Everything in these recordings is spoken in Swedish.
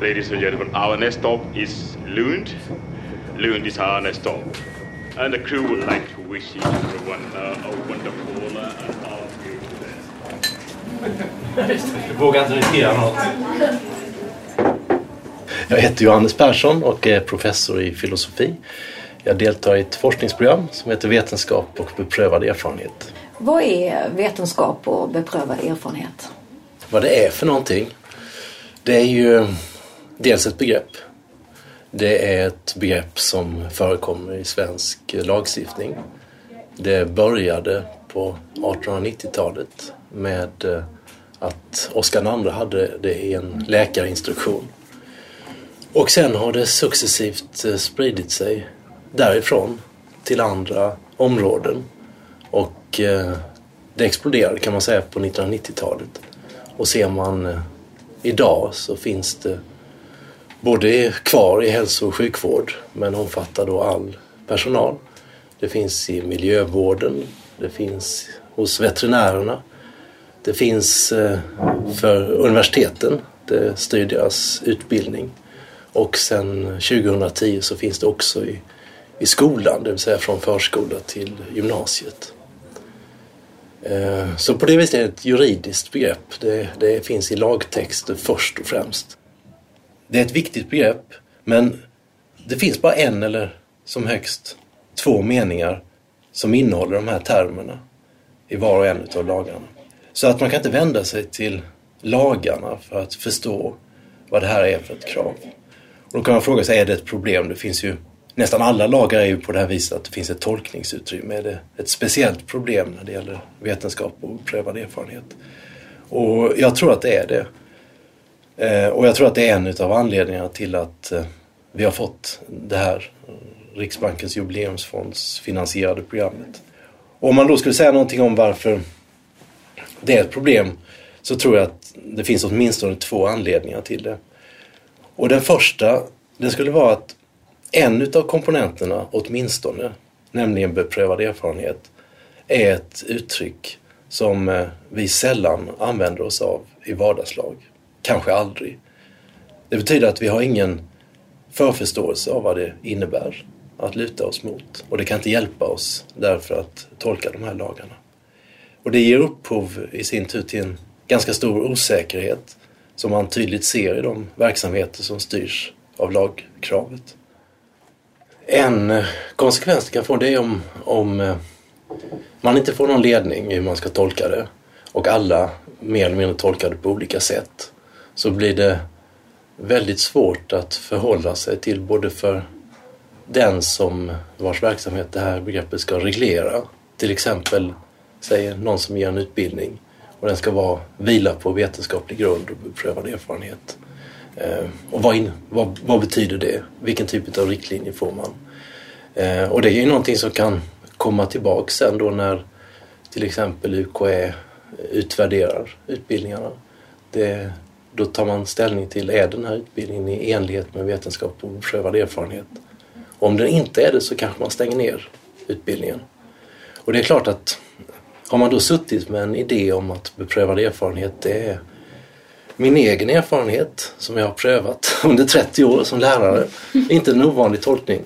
Ladies and gentlemen, our next stop is Lund. Lund is our next stop. And the crew would like to wish each everyone uh, a wonderful uh, and all Du vågar inte riskera något. Jag heter Johannes Persson och är professor i filosofi. Jag deltar i ett forskningsprogram som heter Vetenskap och beprövad erfarenhet. Vad är vetenskap och beprövad erfarenhet? Vad det är för någonting? Det är ju dels ett begrepp. Det är ett begrepp som förekommer i svensk lagstiftning. Det började på 1890-talet med eh, att Oscar II hade det i en läkarinstruktion. Och sen har det successivt eh, spridit sig därifrån till andra områden. Och eh, det exploderade kan man säga på 1990-talet. Och ser man idag så finns det både kvar i hälso och sjukvård men omfattar då all personal. Det finns i miljövården, det finns hos veterinärerna, det finns eh, för universiteten, det styr deras utbildning. Och sen 2010 så finns det också i, i skolan, det vill säga från förskola till gymnasiet. Eh, så på det viset är det ett juridiskt begrepp. Det, det finns i lagtexter först och främst. Det är ett viktigt begrepp, men det finns bara en eller som högst två meningar som innehåller de här termerna i var och en av lagarna. Så att man kan inte vända sig till lagarna för att förstå vad det här är för ett krav. Och då kan man fråga sig, är det ett problem? Det finns ju, nästan alla lagar är ju på det här viset att det finns ett tolkningsutrymme. Är det ett speciellt problem när det gäller vetenskap och prövad erfarenhet? Och jag tror att det är det. Eh, och jag tror att det är en av anledningarna till att eh, vi har fått det här Riksbankens jubileumsfonds finansierade programmet. Och om man då skulle säga någonting om varför det är ett problem så tror jag att det finns åtminstone två anledningar till det. Och den första, det skulle vara att en utav komponenterna åtminstone, nämligen beprövad erfarenhet, är ett uttryck som eh, vi sällan använder oss av i vardagslag. Kanske aldrig. Det betyder att vi har ingen förförståelse av vad det innebär att luta oss mot. Och det kan inte hjälpa oss därför att tolka de här lagarna. Och det ger upphov i sin tur till en ganska stor osäkerhet som man tydligt ser i de verksamheter som styrs av lagkravet. En konsekvens det kan få det är om, om eh, man inte får någon ledning i hur man ska tolka det och alla mer eller mindre tolkar det på olika sätt så blir det väldigt svårt att förhålla sig till både för den som vars verksamhet det här begreppet ska reglera. Till exempel säger någon som ger en utbildning och den ska vara, vila på vetenskaplig grund och beprövad erfarenhet. Eh, och vad, in, vad, vad, betyder det? Vilken typ av riktlinjer får man? Eh, och det är ju någonting som kan komma tillbaka sen då när till exempel UKÄ utvärderar utbildningarna. Det, då tar man ställning till, är den här utbildningen i enlighet med vetenskap och beprövad erfarenhet? Och om den inte är det så kanske man stänger ner utbildningen. Och det är klart att har man då suttit med en idé om att beprövad erfarenhet det är min egen erfarenhet som jag har prövat under 30 år som lärare. Inte en ovanlig tolkning.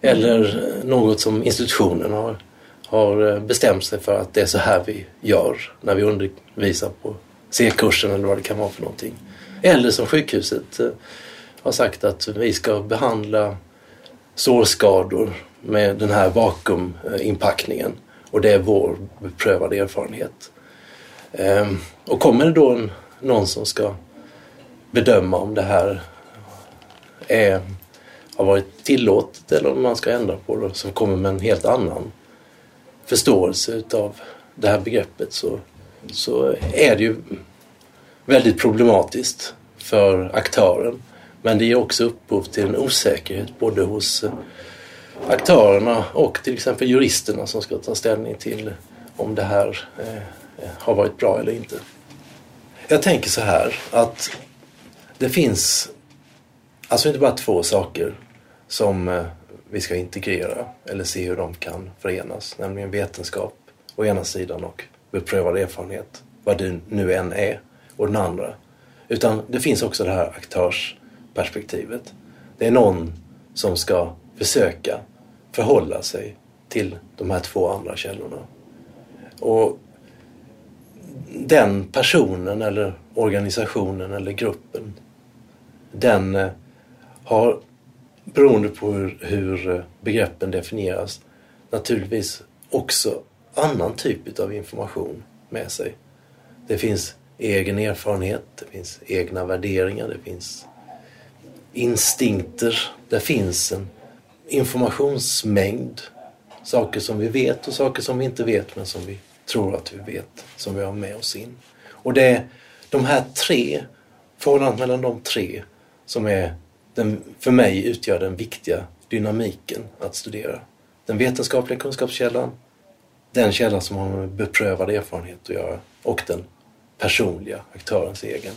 Eller något som institutionen har, har bestämt sig för att det är så här vi gör när vi undervisar på C-kursen eller vad det kan vara för någonting. Eller som sjukhuset eh, har sagt att vi ska behandla sårskador med den här vakuuminpackningen och det är vår beprövade erfarenhet. Ehm, och kommer det då någon som ska bedöma om det här är, har varit tillåtet eller om man ska ändra på det, som kommer med en helt annan förståelse utav det här begreppet så, så är det ju väldigt problematiskt för aktören. Men det ger också upphov till en osäkerhet både hos eh, aktörerna och till exempel juristerna som ska ta ställning till om det här eh, eh, har varit bra eller inte. Jag tänker så här att det finns alltså inte bara två saker som vi ska integrera eller se hur de kan förenas, nämligen vetenskap å ena sidan och beprövad erfarenhet, vad det nu än är, och den andra. Utan det finns också det här aktörsperspektivet. Det är någon som ska försöka förhålla sig till de här två andra källorna. Och den personen eller organisationen eller gruppen den eh, har, beroende på hur, hur eh, begreppen definieras, naturligtvis också annan typ av information med sig. Det finns egen erfarenhet, det finns egna värderingar, det finns instinkter. Det finns en informationsmängd. Saker som vi vet och saker som vi inte vet men som vi tror att vi vet, som vi har med oss in. Och det är de här tre, förhållandet mellan de tre, som är den, för mig utgör den viktiga dynamiken att studera. Den vetenskapliga kunskapskällan, den källa som har med beprövad erfarenhet att göra och den personliga aktörens egen.